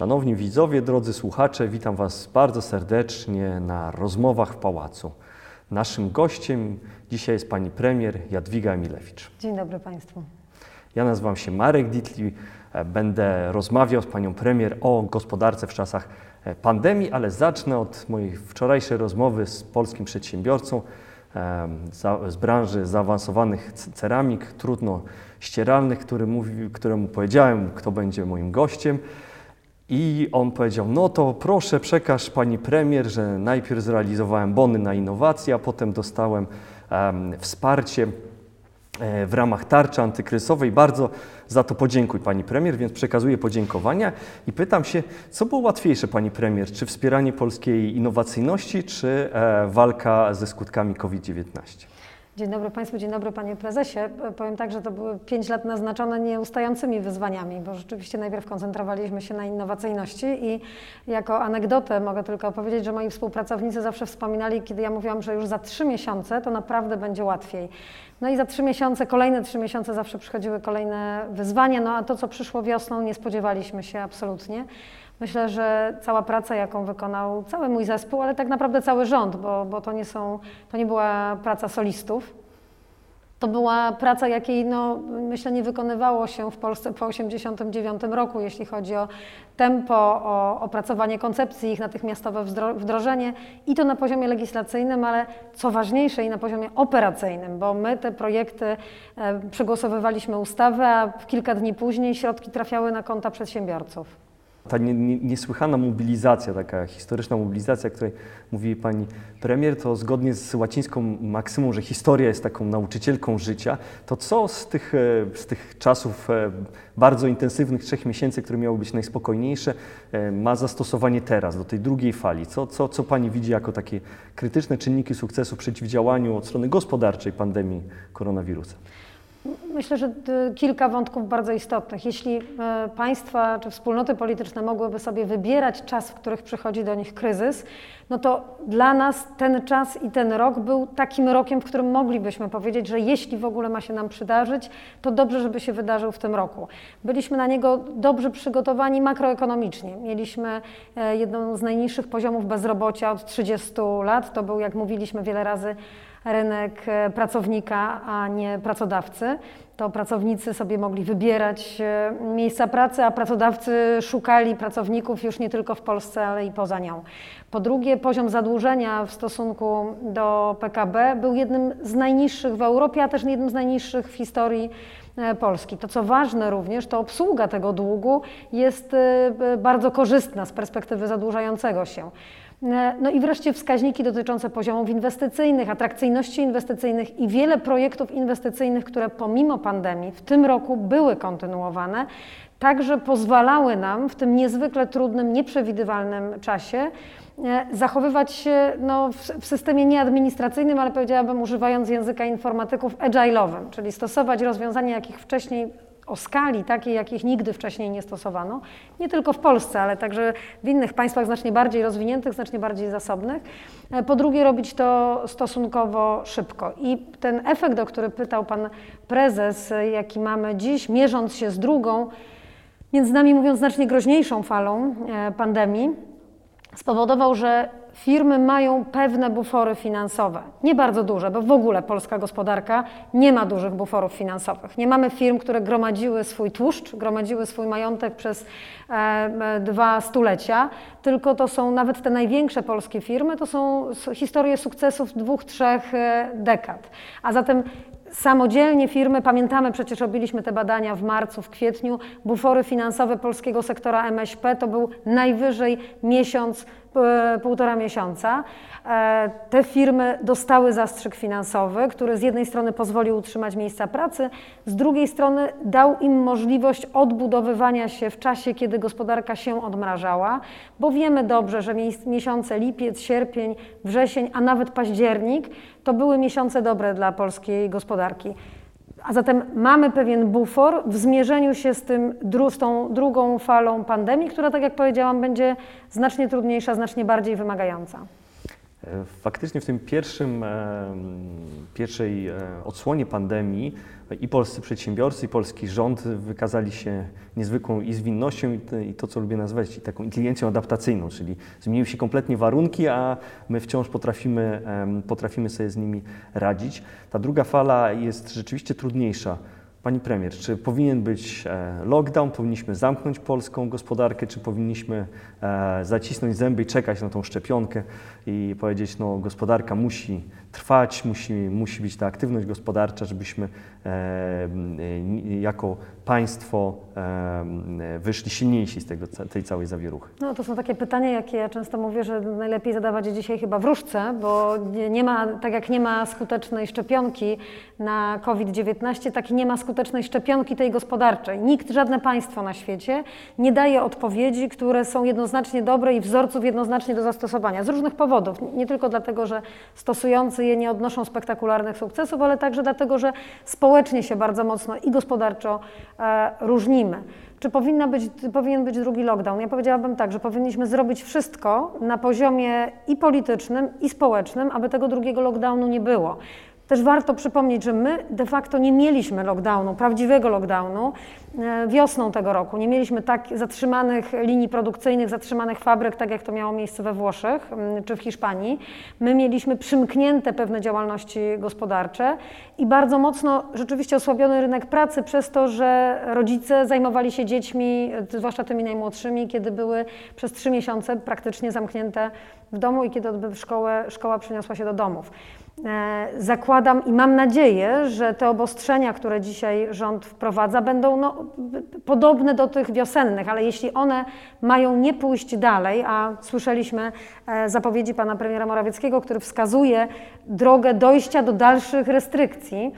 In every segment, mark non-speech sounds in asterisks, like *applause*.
Szanowni widzowie, drodzy słuchacze, witam Was bardzo serdecznie na rozmowach w pałacu. Naszym gościem dzisiaj jest pani premier Jadwiga Emilewicz. Dzień dobry Państwu. Ja nazywam się Marek Ditli. E, Będę rozmawiał z panią premier o gospodarce w czasach e, pandemii, ale zacznę od mojej wczorajszej rozmowy z polskim przedsiębiorcą za- z branży zaawansowanych ceramik, trudno ścieralnych, który mówi, któremu powiedziałem, kto będzie moim gościem. I on powiedział: No to proszę, przekaż pani premier, że najpierw zrealizowałem bony na innowacje, a potem dostałem em, wsparcie e, w ramach tarczy antykryzysowej. Bardzo za to podziękuj pani premier, więc przekazuję podziękowania i pytam się, co było łatwiejsze pani premier, czy wspieranie polskiej innowacyjności, czy e, walka ze skutkami COVID-19? Dzień dobry Państwu, dzień dobry Panie Prezesie. Powiem tak, że to były pięć lat naznaczone nieustającymi wyzwaniami, bo rzeczywiście najpierw koncentrowaliśmy się na innowacyjności i jako anegdotę mogę tylko opowiedzieć, że moi współpracownicy zawsze wspominali, kiedy ja mówiłam, że już za trzy miesiące to naprawdę będzie łatwiej. No i za trzy miesiące, kolejne trzy miesiące zawsze przychodziły kolejne wyzwania, no a to, co przyszło wiosną, nie spodziewaliśmy się absolutnie. Myślę, że cała praca, jaką wykonał cały mój zespół, ale tak naprawdę cały rząd, bo, bo to, nie są, to nie była praca solistów. To była praca, jakiej no, myślę nie wykonywało się w Polsce po 1989 roku, jeśli chodzi o tempo, o opracowanie koncepcji, ich natychmiastowe wdrożenie i to na poziomie legislacyjnym, ale co ważniejsze i na poziomie operacyjnym, bo my te projekty e, przegłosowywaliśmy ustawę, a w kilka dni później środki trafiały na konta przedsiębiorców. Ta nie, nie, niesłychana mobilizacja, taka historyczna mobilizacja, o której mówi pani premier, to zgodnie z łacińską maksymą, że historia jest taką nauczycielką życia, to co z tych, e, z tych czasów e, bardzo intensywnych trzech miesięcy, które miały być najspokojniejsze, e, ma zastosowanie teraz, do tej drugiej fali? Co, co, co pani widzi jako takie krytyczne czynniki sukcesu w przeciwdziałaniu od strony gospodarczej pandemii koronawirusa? Myślę, że y, kilka wątków bardzo istotnych. Jeśli e, państwa czy wspólnoty polityczne mogłyby sobie wybierać czas, w których przychodzi do nich kryzys, no to dla nas ten czas i ten rok był takim rokiem, w którym moglibyśmy powiedzieć, że jeśli w ogóle ma się nam przydarzyć, to dobrze, żeby się wydarzył w tym roku. Byliśmy na niego dobrze przygotowani makroekonomicznie. Mieliśmy e, jedną z najniższych poziomów bezrobocia od 30 lat. To był, jak mówiliśmy wiele razy, rynek e, pracownika, a nie pracodawcy. To pracownicy sobie mogli wybierać e, miejsca pracy, a pracodawcy szukali pracowników już nie tylko w Polsce, ale i poza nią. Po drugie, poziom zadłużenia w stosunku do PKB był jednym z najniższych w Europie, a też jednym z najniższych w historii e, Polski. To co ważne również, to obsługa tego długu jest bardzo korzystna z perspektywy zadłużającego się. E, No i wreszcie wskaźniki dotyczące poziomów inwestycyjnych, atrakcyjności inwestycyjnych i wiele projektów inwestycyjnych, które pomimo pandemii w tym roku były kontynuowane, także pozwalały nam w tym niezwykle trudnym, nieprzewidywalnym czasie e, zachowywać się no, w, systemie nie administracyjnym, ale powiedziałabym używając języka informatyków agile'owym, czyli stosować rozwiązania, jakich wcześniej o skali takiej, jakich nigdy wcześniej nie stosowano, nie tylko w Polsce, ale także w innych państwach znacznie bardziej rozwiniętych, znacznie bardziej zasobnych. E, Po drugie, robić to stosunkowo szybko. I ten efekt, o który pytał pan prezes, e, jaki mamy dziś, mierząc się z drugą, między nami mówiąc, znacznie groźniejszą falą e, pandemii, spowodował, że firmy mają pewne bufory finansowe. Nie bardzo duże, bo w ogóle polska gospodarka nie ma dużych buforów finansowych. Nie mamy firm, które gromadziły swój tłuszcz, gromadziły swój majątek przez e, e, dwa stulecia, tylko to są nawet te największe polskie firmy, to są historie sukcesów dwóch, trzech e, dekad. A zatem Samodzielnie firmy, pamiętamy, przecież robiliśmy te badania w marcu, w kwietniu, bufory finansowe polskiego sektora MŚP to był najwyżej miesiąc, półtora miesiąca. E, Te firmy dostały zastrzyk finansowy, który z jednej strony pozwolił utrzymać miejsca pracy, z drugiej strony dał im możliwość odbudowywania się w czasie, kiedy gospodarka się odmrażała, bo wiemy dobrze, że mies- miesiące lipiec, sierpień, wrzesień, a nawet październik to były miesiące dobre dla polskiej gospodarki. A zatem mamy pewien bufor w zmierzeniu się z, tym, z tą drugą falą pandemii, która, tak jak powiedziałam, będzie znacznie trudniejsza, znacznie bardziej wymagająca. E, Faktycznie w tym pierwszym, pierwszej odsłonie pandemii i polscy przedsiębiorcy, i polski rząd wykazali się niezwykłą i zwinnością, i to, co lubię nazywać, i taką inteligencją adaptacyjną, czyli zmieniły się kompletnie warunki, a my wciąż potrafimy, potrafimy sobie z nimi radzić. Ta druga fala jest rzeczywiście trudniejsza. Pani premier, czy powinien być e, lockdown, powinniśmy zamknąć polską gospodarkę, czy powinniśmy e, zacisnąć zęby i czekać na tą szczepionkę i powiedzieć, no gospodarka musi trwać, musi, musi być ta aktywność gospodarcza, żebyśmy e, jako państwo wyszli silniejsi z tego, tej całej zawieruchy? No to są takie pytania, jakie ja często mówię, że najlepiej zadawać je dzisiaj chyba w różce, bo nie ma, tak jak nie ma skutecznej szczepionki na COVID-19, tak nie ma skutecznej szczepionki tej gospodarczej. Nikt, żadne państwo na świecie nie daje odpowiedzi, które są jednoznacznie dobre i wzorców jednoznacznie do zastosowania. Z różnych powodów. Nie tylko dlatego, że stosujący je nie odnoszą spektakularnych sukcesów, ale także dlatego, że społecznie się bardzo mocno i gospodarczo e, różnimy. Czy powinna być, powinien być drugi lockdown? Ja powiedziałabym tak, że powinniśmy zrobić wszystko na poziomie i politycznym, i społecznym, aby tego drugiego lockdownu nie było. Też warto przypomnieć, że my de facto nie mieliśmy lockdownu, prawdziwego lockdownu e, wiosną tego roku. Nie mieliśmy tak zatrzymanych linii produkcyjnych, zatrzymanych fabryk, tak jak to miało miejsce we Włoszech czy w Hiszpanii. My mieliśmy przymknięte pewne działalności gospodarcze i bardzo mocno rzeczywiście osłabiony rynek pracy przez to, że rodzice zajmowali się dziećmi, zwłaszcza tymi najmłodszymi, kiedy były przez trzy miesiące praktycznie zamknięte w domu i kiedy szkołę, szkoła przeniosła się do domów. E, zakładam i mam nadzieję, że te obostrzenia, które dzisiaj rząd wprowadza, będą no, podobne do tych wiosennych, ale jeśli one mają nie pójść dalej, a słyszeliśmy e, zapowiedzi pana premiera Morawieckiego, który wskazuje drogę dojścia do dalszych restrykcji,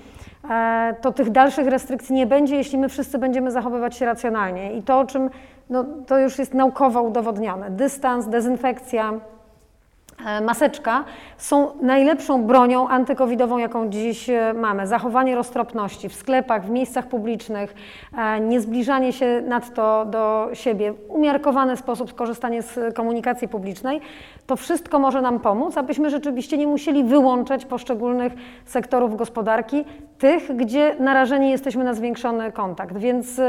e, to tych dalszych restrykcji nie będzie, jeśli my wszyscy będziemy zachowywać się racjonalnie. I to, o czym no, to już jest naukowo udowodnione. Dystans, dezynfekcja, maseczka są najlepszą bronią antykowidową, jaką dziś e, mamy. Zachowanie roztropności w sklepach, w miejscach publicznych, e, niezbliżanie się nadto do siebie, umiarkowany sposób skorzystanie z komunikacji publicznej, to wszystko może nam pomóc, abyśmy rzeczywiście nie musieli wyłączać poszczególnych sektorów gospodarki, tych, gdzie narażeni jesteśmy na zwiększony kontakt. Więc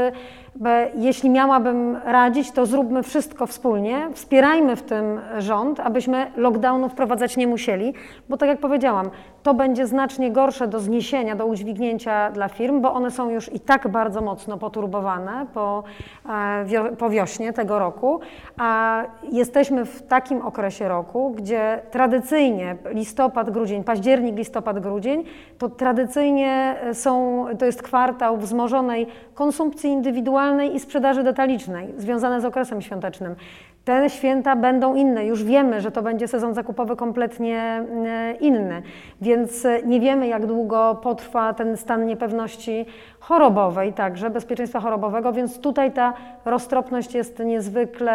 jeśli miałabym radzić, to zróbmy wszystko wspólnie, wspierajmy w tym rząd, abyśmy lockdownu wprowadzać nie musieli, bo tak jak powiedziałam, to będzie znacznie gorsze do zniesienia, do udźwignięcia dla firm, bo one są już i tak bardzo mocno poturbowane po, e, po wiośnie tego roku, a jesteśmy w takim okresie roku, gdzie tradycyjnie listopad, grudzień, październik, listopad, grudzień, to tradycyjnie są, to jest kwartał wzmożonej konsumpcji indywidualnej i sprzedaży detalicznej, związane z okresem świątecznym. Te święta będą inne. Już wiemy, że to będzie sezon zakupowy kompletnie e, inny, więc e, nie wiemy, jak długo potrwa ten stan niepewności chorobowej, także bezpieczeństwa chorobowego, więc tutaj ta roztropność jest niezwykle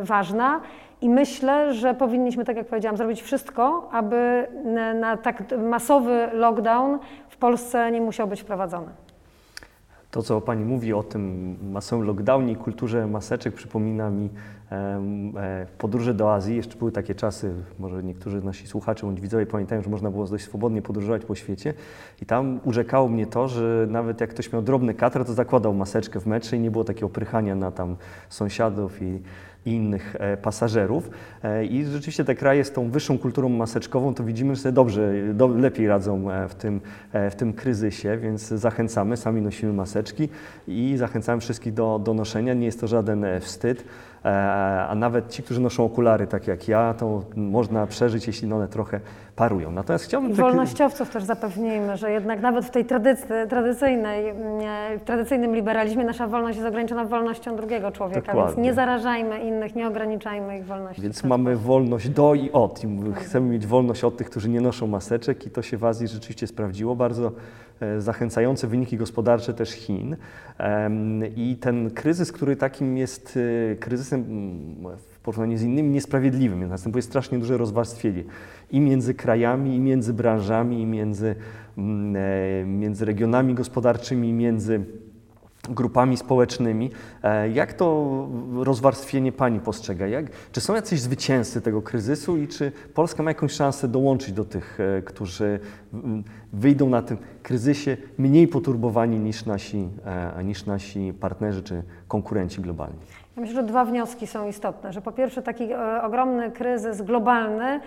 e, ważna. I myślę, że powinniśmy, tak jak powiedziałam, zrobić wszystko, aby na tak masowy lockdown Polsce nie musiał być wprowadzony. To, co Pani mówi o tym masowym lockdownie i kulturze maseczek, przypomina mi e, podróże do Azji. Jeszcze były takie czasy, może niektórzy nasi słuchacze bądź widzowie pamiętają, że można było dość swobodnie podróżować po świecie. I tam urzekało mnie to, że nawet jak ktoś miał drobny katr, to zakładał maseczkę w metrze i nie było takiego prychania na tam sąsiadów i i innych e, pasażerów. E, I rzeczywiście te kraje z tą wyższą kulturą maseczkową to widzimy, że sobie dobrze, do, lepiej radzą e, w tym, w tym kryzysie, więc zachęcamy, sami nosimy maseczki i zachęcamy wszystkich do, do noszenia. Nie jest to żaden wstyd. E, a nawet ci, którzy noszą okulary, tak jak ja, to można przeżyć, jeśli one trochę parują. Natomiast chciałbym... I wolnościowców też zapewnijmy, że jednak nawet w tej tradycy, tradycyjnej, mm, w tradycyjnym liberalizmie nasza wolność jest ograniczona wolnością drugiego człowieka, Dokładnie. więc nie zarażajmy innych, nie ograniczajmy ich wolności. Więc mamy wolność do i od. I chcemy mieć wolność od tych, którzy nie noszą maseczek i to się w Azji rzeczywiście sprawdziło. Bardzo zachęcające wyniki gospodarcze też Chin. I ten kryzys, który takim jest e, kryzysem w porównaniu z innymi niesprawiedliwym, następuje strasznie duże rozwarstwienie i między krajami, i między branżami, i między, e, między regionami gospodarczymi, i między grupami społecznymi. E, jak to rozwarstwienie Pani postrzega? Jak, czy są jacyś zwycięzcy tego kryzysu i czy Polska ma jakąś szansę dołączyć do tych, e, którzy wyjdą na tym kryzysie mniej poturbowani niż nasi, e, niż nasi partnerzy czy konkurenci globalni? Ja myślę, że dwa wnioski są istotne. Że po pierwsze taki ogromny kryzys globalny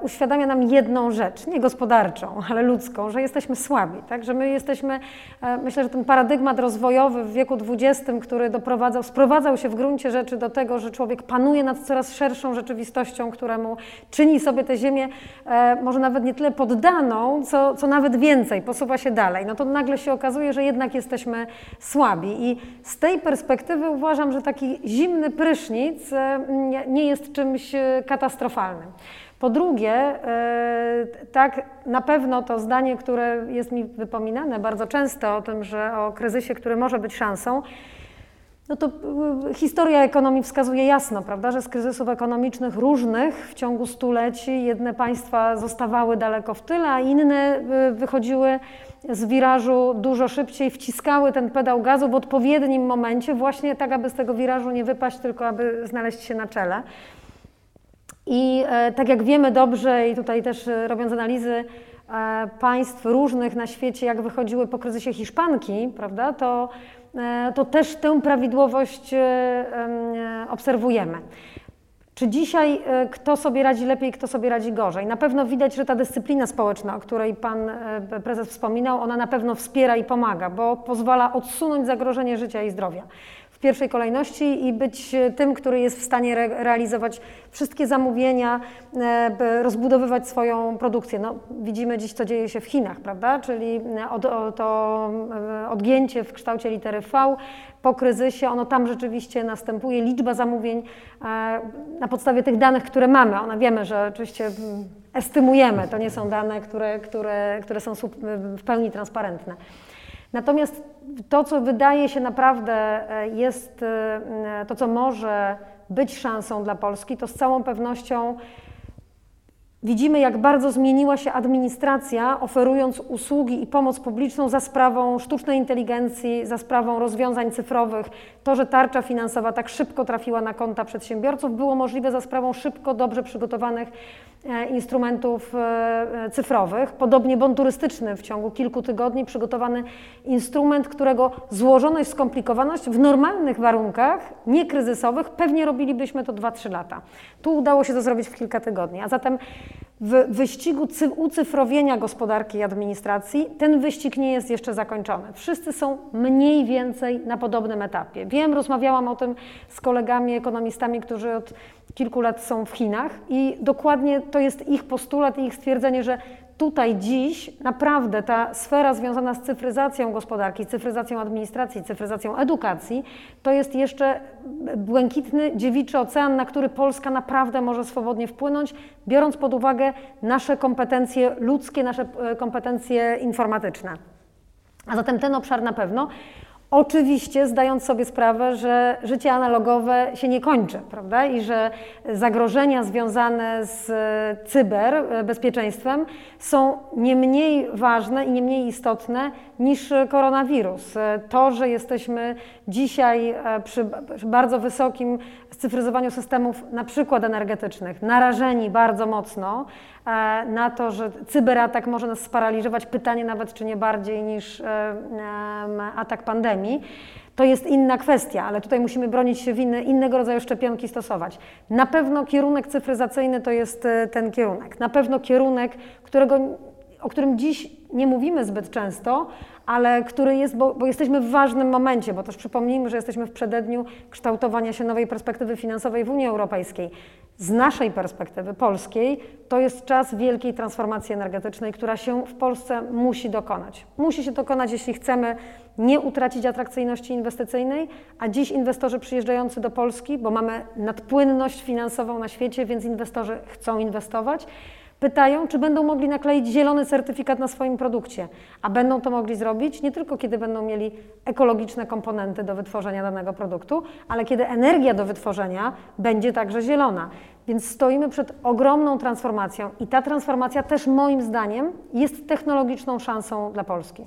uświadamia nam jedną rzecz, nie gospodarczą, ale ludzką, że jesteśmy słabi, tak? że my jesteśmy, e, myślę, że ten paradygmat rozwojowy w wieku XX, który doprowadzał, sprowadzał się w gruncie rzeczy do tego, że człowiek panuje nad coraz szerszą rzeczywistością, któremu czyni sobie tę ziemię e, może nawet nie tyle poddaną, co, co nawet więcej, posuwa się dalej, no to nagle się okazuje, że jednak jesteśmy słabi i z tej perspektywy uważam, że taki zimny prysznic nie jest czymś katastrofalnym. Po drugie, e, tak, na pewno to zdanie, które jest mi wypominane bardzo często o tym, że o kryzysie, który może być szansą, no to e, historia ekonomii wskazuje jasno, prawda, że z kryzysów ekonomicznych różnych w ciągu stuleci jedne państwa zostawały daleko w tyle, a inne e, wychodziły z wirażu dużo szybciej, wciskały ten pedał gazu w odpowiednim momencie, właśnie tak, aby z tego wirażu nie wypaść, tylko aby znaleźć się na czele. I e, tak jak wiemy dobrze, i tutaj też e, robiąc analizy e, państw różnych na świecie, jak wychodziły po kryzysie Hiszpanki, prawda, to, to też tę prawidłowość obserwujemy. Czy dzisiaj kto sobie radzi lepiej, kto sobie radzi gorzej? Na pewno widać, że ta dyscyplina społeczna, o której Pan Prezes wspominał, ona na pewno wspiera i pomaga, bo pozwala odsunąć zagrożenie życia i zdrowia w pierwszej kolejności i być tym, który jest w stanie re realizować wszystkie zamówienia, e, rozbudowywać swoją produkcję. No, widzimy dziś, co dzieje się w Chinach, prawda? Czyli e, od, o, to e, odgięcie w kształcie litery V po kryzysie, ono tam rzeczywiście następuje. Liczba zamówień na podstawie tych danych, które mamy, one wiemy, że oczywiście estymujemy, to nie są dane, które, które, które są w pełni transparentne. Natomiast to, co wydaje się naprawdę e, jest, e, to co może być szansą dla Polski, to z całą pewnością Widzimy, jak bardzo zmieniła się administracja, oferując usługi i pomoc publiczną za sprawą sztucznej inteligencji, za sprawą rozwiązań cyfrowych. To, że tarcza finansowa tak szybko trafiła na konta przedsiębiorców, było możliwe za sprawą szybko, dobrze przygotowanych instrumentów e, e, cyfrowych. Podobnie bon turystyczny w ciągu kilku tygodni przygotowany instrument, którego złożoność, skomplikowaność w normalnych warunkach, niekryzysowych, pewnie robilibyśmy to 2-3 lata. Tu udało się to zrobić w kilka tygodni. A zatem w wyścigu ucyfrowienia gospodarki i administracji ten wyścig nie jest jeszcze zakończony. Wszyscy są mniej więcej na podobnym etapie. Wiem, rozmawiałam o tym z kolegami ekonomistami, którzy od kilku lat są w Chinach i dokładnie to jest ich postulat i ich stwierdzenie, że tutaj dziś naprawdę ta sfera związana z cyfryzacją gospodarki, cyfryzacją administracji, cyfryzacją edukacji, to jest jeszcze błękitny, dziewiczy ocean, na który Polska naprawdę może swobodnie wpłynąć, biorąc pod uwagę nasze kompetencje ludzkie, nasze e, kompetencje informatyczne. A zatem ten obszar na pewno. Oczywiście zdając sobie sprawę, że życie analogowe się nie kończy, prawda? I że zagrożenia związane z cyberbezpieczeństwem są nie mniej ważne i nie mniej istotne niż koronawirus. To, że jesteśmy dzisiaj e, przy bardzo wysokim scyfryzowaniu systemów, na przykład energetycznych, narażeni bardzo mocno e, na to, że cyberatak może nas sparaliżować, pytanie nawet, czy nie bardziej niż e, atak pandemii, to jest inna kwestia, ale tutaj musimy bronić się winny, innego rodzaju szczepionki stosować. Na pewno kierunek cyfryzacyjny to jest ten kierunek. Na pewno kierunek, którego, o którym dziś nie mówimy zbyt często, ale który jest, bo, bo, jesteśmy w ważnym momencie, bo też przypomnijmy, że jesteśmy w przededniu kształtowania się nowej perspektywy finansowej w Unii Europejskiej. Z naszej perspektywy polskiej to jest czas wielkiej transformacji energetycznej, która się w Polsce musi dokonać. Musi się dokonać, jeśli chcemy nie utracić atrakcyjności inwestycyjnej, a dziś inwestorzy przyjeżdżający do Polski, bo mamy nadpłynność finansową na świecie, więc inwestorzy chcą inwestować Pytają, czy będą mogli nakleić zielony certyfikat na swoim produkcie, a będą to mogli zrobić nie tylko kiedy będą mieli ekologiczne komponenty do wytworzenia danego produktu, ale kiedy energia do wytworzenia będzie także zielona. Więc stoimy przed ogromną transformacją i ta transformacja też moim zdaniem jest technologiczną szansą dla Polski.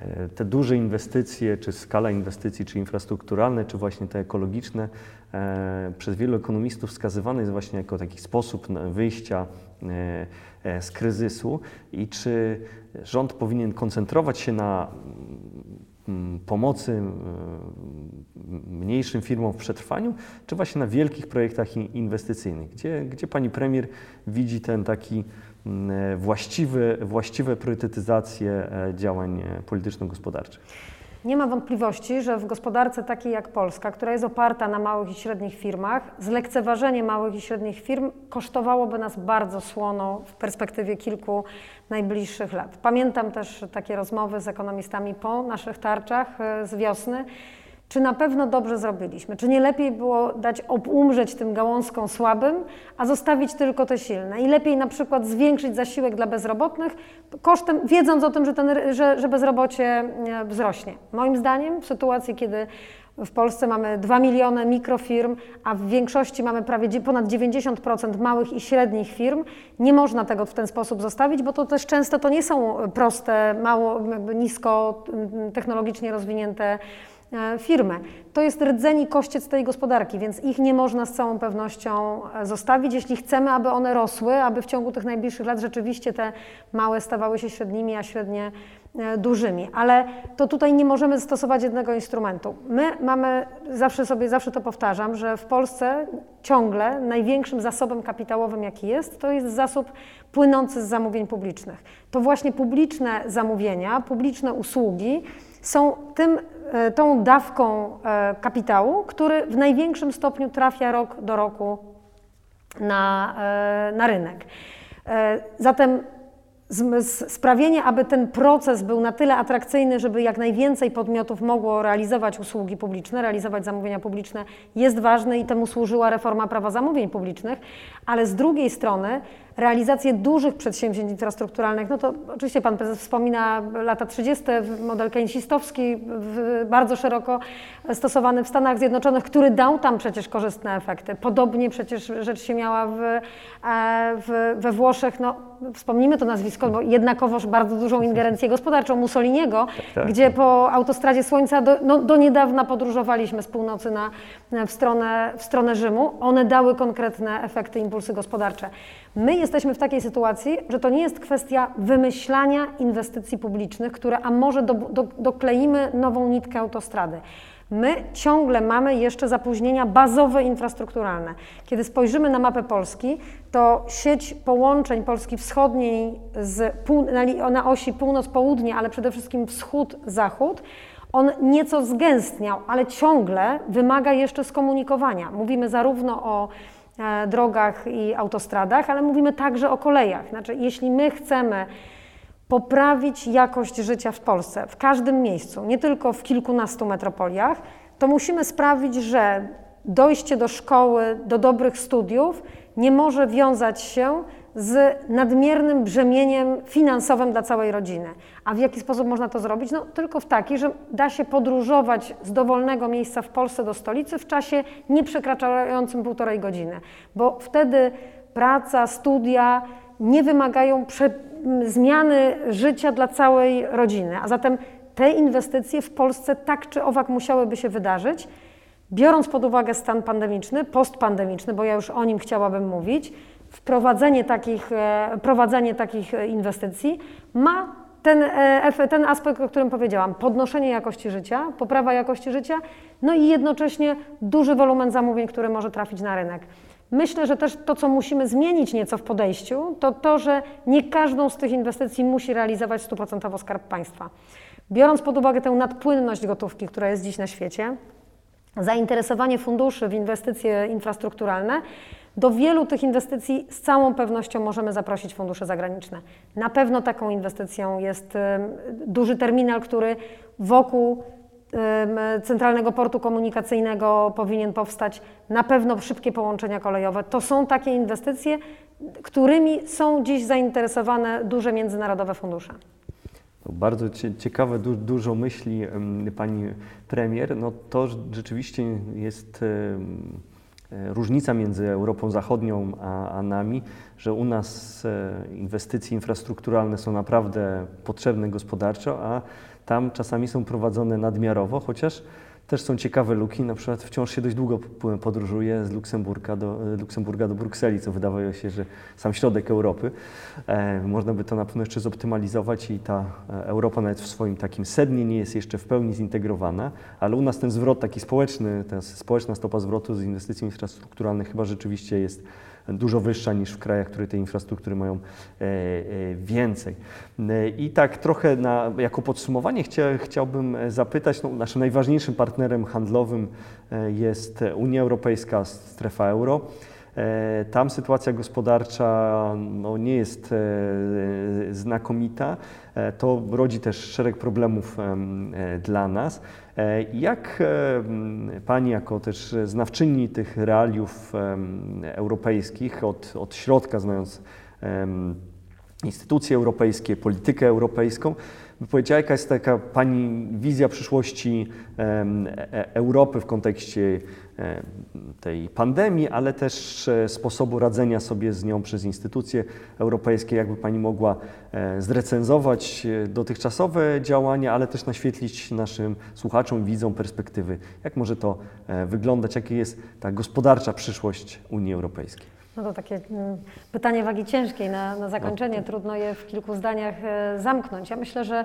e, te duże inwestycje, czy skala inwestycji, czy infrastrukturalne, czy właśnie te ekologiczne, e, przez wielu ekonomistów wskazywane jest właśnie jako taki sposób wyjścia z kryzysu i czy rząd powinien koncentrować się na mm, pomocy mniejszym firmom w przetrwaniu, czy właśnie na wielkich projektach inwestycyjnych? Gdzie, gdzie pani premier widzi ten taki Mm, właściwe, właściwe priorytetyzacje e, działań e, polityczno-gospodarczych. Nie ma wątpliwości, że w gospodarce takiej jak Polska, która jest oparta na małych i średnich firmach, zlekceważenie małych i średnich firm kosztowałoby nas bardzo słono w perspektywie kilku najbliższych lat. Pamiętam też takie rozmowy z ekonomistami po naszych tarczach e, z wiosny czy na pewno dobrze zrobiliśmy? Czy nie lepiej było dać umrzeć tym gałązkom słabym, a zostawić tylko te silne? I lepiej na przykład zwiększyć zasiłek dla bezrobotnych, kosztem, wiedząc o tym, że, ten, że, że bezrobocie wzrośnie. Moim zdaniem w sytuacji, kiedy w Polsce mamy 2 miliony mikrofirm, a w większości mamy prawie ponad 90% małych i średnich firm. Nie można tego w ten sposób zostawić, bo to też często to nie są proste, mało, nisko technologicznie rozwinięte E, firmy. To jest rdzeń i kościec tej gospodarki, więc ich nie można z całą pewnością e, zostawić, jeśli chcemy, aby one rosły, aby w ciągu tych najbliższych lat rzeczywiście te małe stawały się średnimi, a średnie e, dużymi. Ale to tutaj nie możemy stosować jednego instrumentu. My mamy, zawsze sobie, zawsze to powtarzam, że w Polsce ciągle największym zasobem kapitałowym, jaki jest, to jest zasób płynący z zamówień publicznych. To właśnie publiczne zamówienia, publiczne usługi są tym tą dawką e, kapitału, który w największym stopniu trafia rok do roku na, e, na rynek. Zatem sprawienie, aby ten proces był na tyle atrakcyjny, żeby jak najwięcej podmiotów mogło realizować usługi publiczne, realizować zamówienia publiczne, jest ważne i temu służyła reforma prawa zamówień publicznych, ale z drugiej strony realizację dużych przedsięwzięć infrastrukturalnych, no to oczywiście Pan Prezes wspomina lata 30., model keynesistowski, bardzo szeroko stosowany w Stanach Zjednoczonych, który dał tam przecież korzystne efekty. Podobnie przecież rzecz się miała w, e, w, we Włoszech, no wspomnijmy to nazwisko, bo jednakowoż bardzo dużą ingerencję gospodarczą Mussoliniego, tak, tak. gdzie po autostradzie Słońca do, no, do niedawna podróżowaliśmy z północy na, w, stronę, w stronę Rzymu. One dały konkretne efekty, impulsy gospodarcze. My jesteśmy w takiej sytuacji, że to nie jest kwestia wymyślania inwestycji publicznych, które a może do, do, dokleimy nową nitkę autostrady. My ciągle mamy jeszcze zapóźnienia bazowe infrastrukturalne. Kiedy spojrzymy na mapę Polski, to sieć połączeń Polski Wschodniej z, na, osi północ-południe, ale przede wszystkim wschód-zachód, on nieco zgęstniał, ale ciągle wymaga jeszcze skomunikowania. Mówimy zarówno o drogach i autostradach, ale mówimy także o kolejach. Znaczy, jeśli my chcemy poprawić jakość życia w Polsce, w każdym miejscu, nie tylko w kilkunastu metropoliach, to musimy sprawić, że dojście do szkoły, do dobrych studiów nie może wiązać się z nadmiernym brzemieniem finansowym dla całej rodziny. A w jaki sposób można to zrobić? No tylko w taki, że da się podróżować z dowolnego miejsca w Polsce do stolicy w czasie nie przekraczającym półtorej godziny, bo wtedy praca, studia nie wymagają prze zmiany życia dla całej rodziny. A zatem te inwestycje w Polsce tak czy owak musiałyby się wydarzyć, biorąc pod uwagę stan pandemiczny, postpandemiczny, bo ja już o nim chciałabym mówić, wprowadzenie takich, e, prowadzenie takich inwestycji ma ten, e, ten aspekt, o którym powiedziałam, podnoszenie jakości życia, poprawa jakości życia, no i jednocześnie duży wolumen zamówień, który może trafić na rynek. Myślę, że też to, co musimy zmienić nieco w podejściu, to to, że nie każdą z tych inwestycji musi realizować stuprocentowo Skarb Państwa. Biorąc pod uwagę tę nadpłynność gotówki, która jest dziś na świecie, zainteresowanie funduszy w inwestycje infrastrukturalne, do wielu tych inwestycji z całą pewnością możemy zaprosić fundusze zagraniczne. Na pewno taką inwestycją jest duży terminal, który wokół Centralnego Portu Komunikacyjnego powinien powstać na pewno szybkie połączenia kolejowe. To są takie inwestycje, którymi są dziś zainteresowane duże międzynarodowe fundusze. Bardzo ciekawe, du dużo myśli pani premier. No to rzeczywiście jest różnica między Europą Zachodnią a, a nami, że u nas inwestycje infrastrukturalne są naprawdę potrzebne gospodarczo, a tam czasami są prowadzone nadmiarowo, chociaż też są ciekawe luki, na przykład wciąż się dość długo podróżuje z Luksemburga do, Luksemburga do Brukseli, co wydawało się, że sam środek Europy. E, można by to na pewno jeszcze zoptymalizować i ta e, Europa nawet w swoim takim sednie nie jest jeszcze w pełni zintegrowana, ale u nas ten zwrot taki społeczny, ta społeczna stopa zwrotu z inwestycji infrastrukturalnych chyba rzeczywiście jest dużo wyższa niż w krajach, które tej infrastruktury mają e, e, więcej. E, I tak trochę na, jako podsumowanie chcia, chciałbym zapytać, no, naszym najważniejszym partnerem handlowym jest Unia Europejska, strefa euro. Tam sytuacja gospodarcza no, nie jest znakomita. To rodzi też szereg problemów dla nas. E, jak e, Pani, jako też znawczyni tych realiów europejskich, od, od środka znając instytucje europejskie, politykę europejską, by powiedziała, jaka jest taka Pani wizja przyszłości e, Europy w kontekście tej pandemii, ale też sposobu radzenia sobie z nią przez instytucje europejskie. Jakby Pani mogła zrecenzować dotychczasowe działania, ale też naświetlić naszym słuchaczom, widzom perspektywy, jak może to wyglądać, jaka jest ta gospodarcza przyszłość Unii Europejskiej. No to takie mm, pytanie wagi ciężkiej na, na zakończenie. No. Trudno je w kilku zdaniach e, zamknąć. Ja myślę, że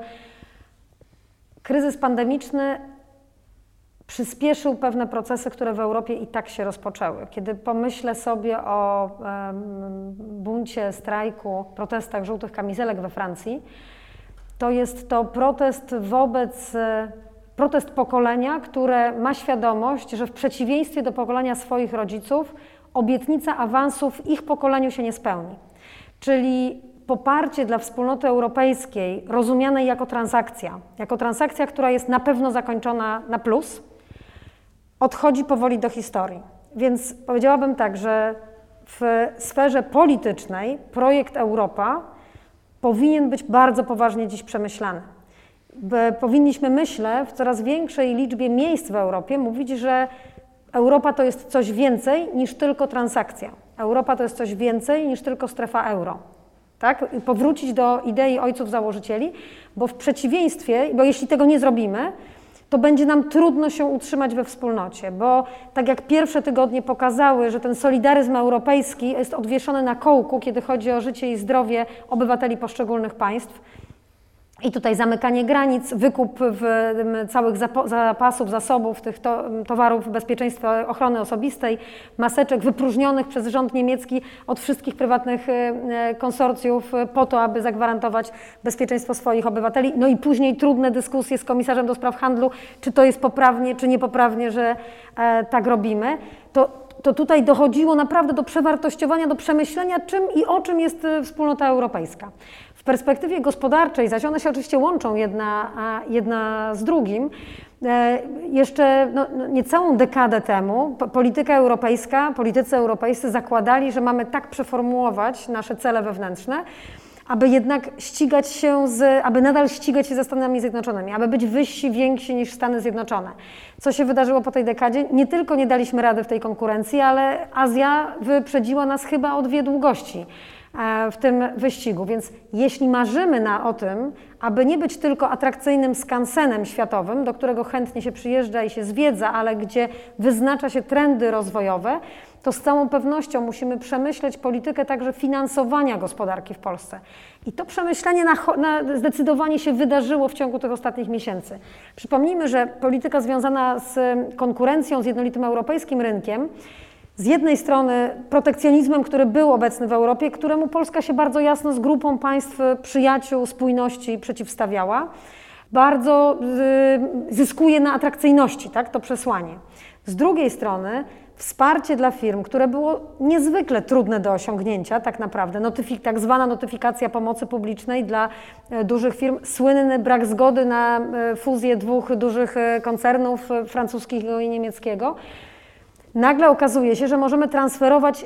kryzys pandemiczny przyspieszył pewne procesy, które w Europie i tak się rozpoczęły. Kiedy pomyślę sobie o buncie, strajku, protestach żółtych kamizelek we Francji, to jest to protest wobec e, protest pokolenia, które ma świadomość, że w przeciwieństwie do pokolenia swoich rodziców obietnica awansu w ich pokoleniu się nie spełni. Czyli poparcie dla wspólnoty europejskiej, rozumianej jako transakcja, jako transakcja, która jest na pewno zakończona na plus, odchodzi powoli do historii. Więc powiedziałabym tak, że w sferze politycznej projekt Europa powinien być bardzo poważnie dziś przemyślany. Powinniśmy, myślę, w coraz większej liczbie miejsc w Europie mówić, że Europa to jest coś więcej niż tylko transakcja. Europa to jest coś więcej niż tylko strefa euro. Tak? Powrócić do idei ojców założycieli, bo w przeciwieństwie, bo jeśli tego nie zrobimy, to będzie nam trudno się utrzymać we wspólnocie, bo tak jak pierwsze tygodnie pokazały, że ten solidaryzm europejski jest odwieszony na kołku, kiedy chodzi o życie i zdrowie obywateli poszczególnych państw, i tutaj zamykanie granic, wykup całych zapasów, zasobów tych to, towarów bezpieczeństwa ochrony osobistej, maseczek wypróżnionych przez rząd niemiecki od wszystkich prywatnych e, e, konsorcjów po to, aby zagwarantować bezpieczeństwo swoich obywateli. No i później trudne dyskusje z komisarzem do spraw handlu, czy to jest poprawnie, czy niepoprawnie, że e, tak robimy. To, to tutaj dochodziło naprawdę do przewartościowania, do przemyślenia, czym i o czym jest wspólnota europejska. W perspektywie gospodarczej, zaś one się oczywiście łączą jedna, jedna z drugim, e, jeszcze no, no, niecałą dekadę temu polityka europejska, politycy europejscy zakładali, że mamy tak przeformułować nasze cele wewnętrzne, aby jednak ścigać się z, aby nadal ścigać się ze Stanami Zjednoczonymi, aby być wyżsi, więksi niż Stany Zjednoczone. Co się wydarzyło po tej dekadzie? Nie tylko nie daliśmy rady w tej konkurencji, ale Azja wyprzedziła nas chyba o dwie długości. E, w tym wyścigu. Więc jeśli marzymy na, o tym, aby nie być tylko atrakcyjnym skansenem światowym, do którego chętnie się przyjeżdża i się zwiedza, ale gdzie wyznacza się trendy rozwojowe, to z całą pewnością musimy przemyśleć politykę także finansowania gospodarki w Polsce. I to przemyślenie na, na zdecydowanie się wydarzyło w ciągu tych ostatnich miesięcy. Przypomnijmy, że polityka związana z konkurencją z jednolitym europejskim rynkiem z jednej strony protekcjonizmem, który był obecny w Europie, któremu Polska się bardzo jasno z grupą państw przyjaciół, spójności przeciwstawiała, bardzo y, zyskuje na atrakcyjności tak, to przesłanie. Z drugiej strony wsparcie dla firm, które było niezwykle trudne do osiągnięcia, tak naprawdę, Notyfik, tak zwana notyfikacja pomocy publicznej dla e, dużych firm, słynny brak zgody na e, fuzję dwóch dużych e, koncernów francuskiego i niemieckiego nagle okazuje się, że możemy transferować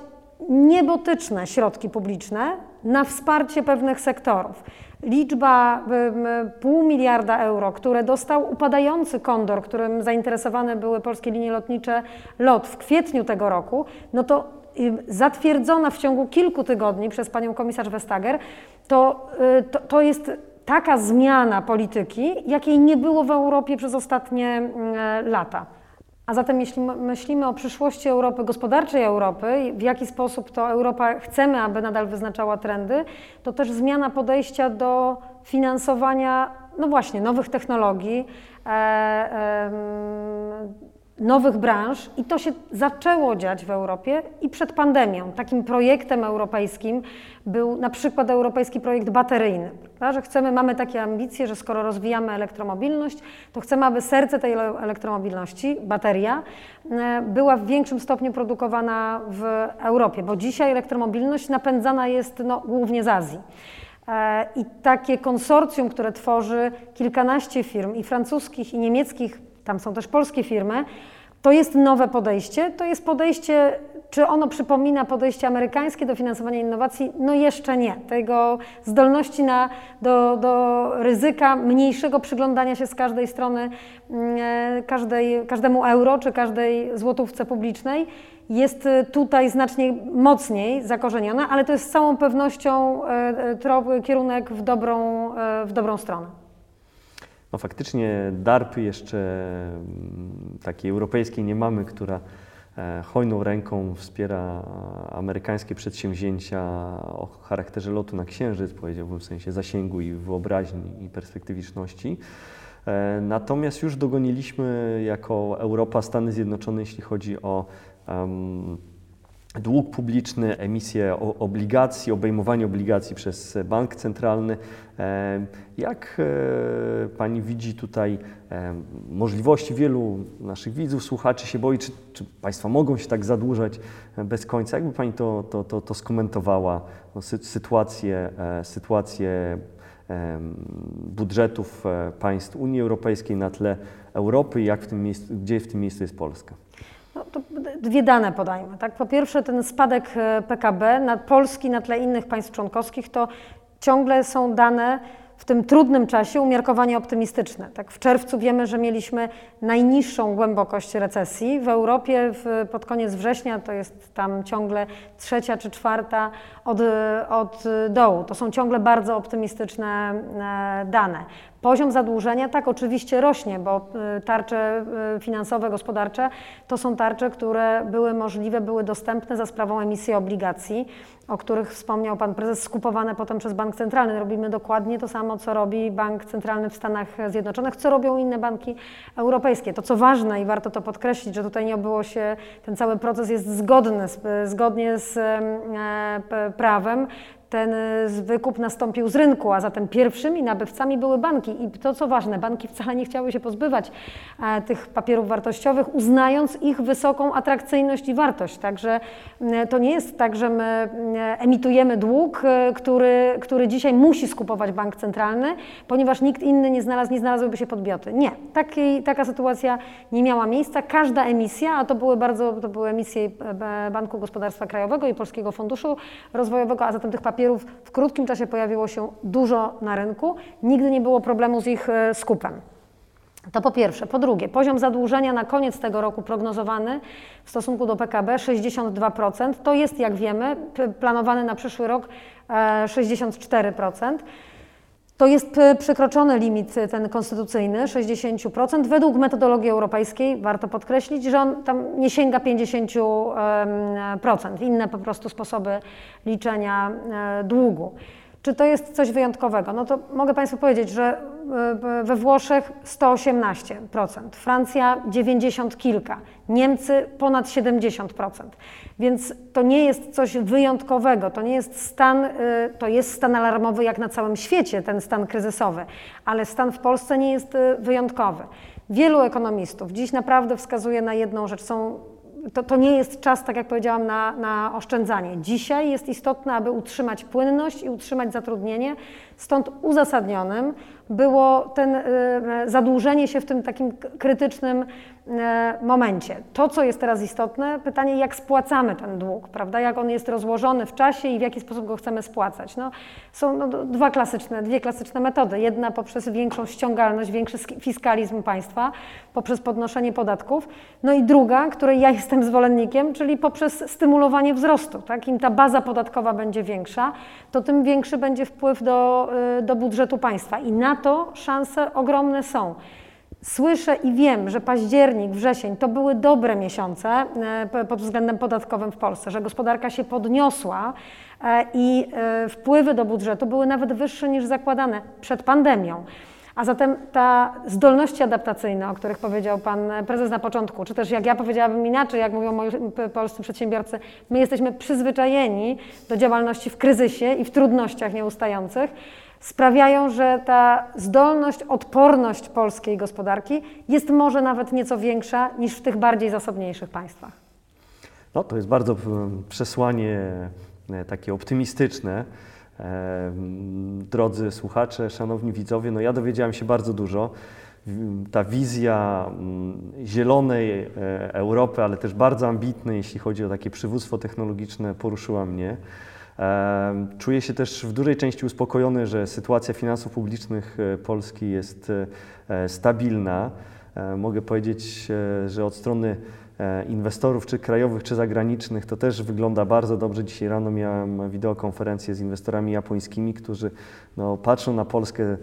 niebotyczne środki publiczne na wsparcie pewnych sektorów. Liczba pół miliarda euro, które dostał upadający kondor, którym zainteresowane były polskie linie lotnicze LOT w kwietniu tego roku, no to zatwierdzona w ciągu kilku tygodni przez panią komisarz Vestager, to, y, to, to jest taka zmiana polityki, jakiej nie było w Europie przez ostatnie mm, lata. A zatem jeśli myślimy o przyszłości Europy, gospodarczej Europy, w jaki sposób to Europa chcemy, aby nadal wyznaczała trendy, to też zmiana podejścia do finansowania, no właśnie, nowych technologii, e, e, nowych branż i to się zaczęło dziać w Europie i przed pandemią. Takim projektem europejskim był na przykład europejski projekt bateryjny, prawda? że chcemy, mamy takie ambicje, że skoro rozwijamy elektromobilność, to chcemy, aby serce tej elektromobilności, bateria, e, była w większym stopniu produkowana w Europie, bo dzisiaj elektromobilność napędzana jest no, głównie z Azji. E, I takie konsorcjum, które tworzy kilkanaście firm i francuskich, i niemieckich, tam są też polskie firmy, to jest nowe podejście. To jest podejście, czy ono przypomina podejście amerykańskie do finansowania innowacji? No jeszcze nie. Tego zdolności na, do, do ryzyka mniejszego przyglądania się z każdej strony mm, e, każdej, każdemu euro czy każdej złotówce publicznej jest tutaj znacznie mocniej zakorzeniona, ale to jest z całą pewnością e, e, kierunek w dobrą, w dobrą stronę. No faktycznie DARPy jeszcze mm, takiej europejskiej nie mamy, która e, hojną ręką wspiera amerykańskie przedsięwzięcia o charakterze lotu na księżyc, powiedziałbym w sensie zasięgu i wyobraźni i perspektywiczności. E, natomiast już dogoniliśmy jako Europa Stany Zjednoczone, jeśli chodzi o um, dług publiczny, emisję obligacji, obejmowanie obligacji przez bank centralny. E, jak e, Pani widzi tutaj e, możliwości wielu naszych widzów, słuchaczy się boi, czy, czy Państwa mogą się tak zadłużać bez końca? Jakby Pani to, to, to, to skomentowała, no, sytuację, sytuację budżetów państw Unii Europejskiej na tle Europy i jak w tym miejscu, gdzie w tym miejscu jest Polska? No, dwie dane podajmy. Tak? Po pierwsze, ten spadek e, PKB na Polski na tle innych państw członkowskich to ciągle są dane w tym trudnym czasie umiarkowanie optymistyczne. Tak, w czerwcu wiemy, że mieliśmy najniższą głębokość recesji. W Europie w, pod koniec września to jest tam ciągle trzecia czy czwarta od, od dołu. To są ciągle bardzo optymistyczne e, dane. Poziom zadłużenia tak oczywiście rośnie, bo y, tarcze y, finansowe, gospodarcze to są tarcze, które były możliwe, były dostępne za sprawą emisji obligacji, o których wspomniał Pan Prezes, skupowane potem przez Bank Centralny. Robimy dokładnie to samo, co robi Bank Centralny w Stanach Zjednoczonych, co robią inne banki europejskie. To co ważne i warto to podkreślić, że tutaj nie obyło się, ten cały proces jest zgodny, zgodnie z e, prawem ten y, wykup nastąpił z rynku, a zatem pierwszymi nabywcami były banki. I to, co ważne, banki wcale nie chciały się pozbywać e, tych papierów wartościowych, uznając ich wysoką atrakcyjność i wartość. Także e, to nie jest tak, że my e, emitujemy dług, który, który dzisiaj musi skupować bank centralny, ponieważ nikt inny nie znalazł, nie się podmioty. Nie, taka sytuacja nie miała miejsca. Każda emisja, a to były bardzo, to były emisje Banku Gospodarstwa Krajowego i Polskiego Funduszu Rozwojowego, a zatem tych papierów papierów w krótkim czasie pojawiło się dużo na rynku. Nigdy nie było problemu z ich e, skupem. To po pierwsze. Po drugie, poziom zadłużenia na koniec tego roku prognozowany w stosunku do PKB 62%. To jest, jak wiemy, planowany na przyszły rok 64%. E, to jest przekroczony limit e, ten konstytucyjny 60%. Według metodologii europejskiej warto podkreślić, że on tam nie sięga 50%. Inne po prostu sposoby liczenia e, długu. Czy to jest coś wyjątkowego? No to mogę Państwu powiedzieć, że e, we Włoszech 118%, Francja 90 kilka, Niemcy ponad 70%. Więc to nie jest coś wyjątkowego, to nie jest stan, y, to jest stan alarmowy jak na całym świecie, ten stan kryzysowy, ale stan w Polsce nie jest y, wyjątkowy. Wielu ekonomistów dziś naprawdę wskazuje na jedną rzecz, są to, to, nie jest czas, tak jak powiedziałam, na, na, oszczędzanie. Dzisiaj jest istotne, aby utrzymać płynność i utrzymać zatrudnienie. Stąd uzasadnionym było ten e, zadłużenie się w tym takim krytycznym e, momencie. To, co jest teraz istotne, pytanie, jak spłacamy ten dług, prawda? Jak on jest rozłożony w czasie i w jaki sposób go chcemy spłacać. No, są no, dwa klasyczne, dwie klasyczne metody. Jedna poprzez większą ściągalność, większy sk- fiskalizm państwa, poprzez podnoszenie podatków. No i druga, której ja *laughs* jestem zwolennikiem, czyli poprzez stymulowanie wzrostu. Tak? Im ta baza podatkowa będzie większa, to tym większy będzie wpływ do, y, do budżetu państwa. I na to szanse ogromne są. Słyszę i wiem, że październik, wrzesień to były dobre miesiące p- pod względem podatkowym w Polsce, że gospodarka się podniosła e, i wpływy do budżetu były nawet wyższe niż zakładane przed pandemią. A zatem ta zdolności adaptacyjne, o których powiedział Pan Prezes na początku, czy też jak ja powiedziałabym inaczej, jak mówią moi polscy przedsiębiorcy, my jesteśmy przyzwyczajeni do działalności w kryzysie i w trudnościach nieustających, sprawiają, że ta zdolność, odporność polskiej gospodarki jest może nawet nieco większa niż w tych bardziej zasobniejszych państwach. No, to jest bardzo przesłanie e, takie optymistyczne. Drodzy słuchacze, szanowni widzowie, no ja dowiedziałem się bardzo dużo. Ta wizja mm, zielonej e, Europy, ale też bardzo ambitnej, jeśli chodzi o takie przywództwo technologiczne, poruszyła mnie. Czuję się też w dużej części uspokojony, że sytuacja finansów publicznych e, Polski jest e, stabilna. Mogę powiedzieć, że od strony inwestorów, czy krajowych, czy zagranicznych, to też wygląda bardzo dobrze. Dzisiaj rano miałem wideokonferencję z inwestorami japońskimi, którzy no, patrzą na Polskę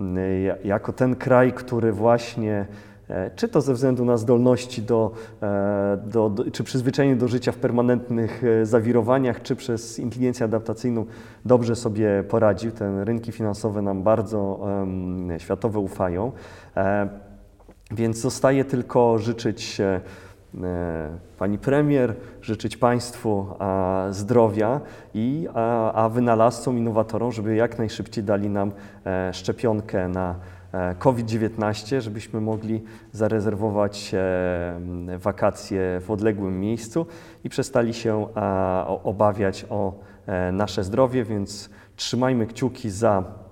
mm, ja- jako ten kraj, który właśnie e, czy to ze względu na zdolności do, e, do, do, czy przyzwyczajenie do życia w permanentnych e, zawirowaniach, czy przez inteligencję adaptacyjną dobrze sobie poradził. Te rynki finansowe nam bardzo em, światowe ufają. E, więc zostaje tylko życzyć e, e, Pani Premier, życzyć Państwu zdrowia i a, wynalazcom, innowatorom, żeby jak najszybciej dali nam e, szczepionkę na e, COVID-19, żebyśmy mogli zarezerwować e, wakacje w odległym miejscu i przestali się obawiać o e, nasze zdrowie, więc trzymajmy kciuki za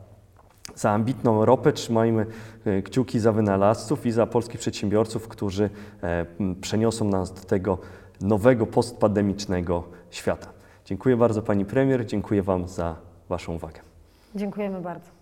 za ambitną Europę, trzymajmy e, kciuki za wynalazców i za polskich przedsiębiorców, którzy e, przeniosą nas do tego nowego postpandemicznego świata. Dziękuję bardzo Pani Premier, dziękuję Wam za Waszą uwagę. Dziękujemy bardzo.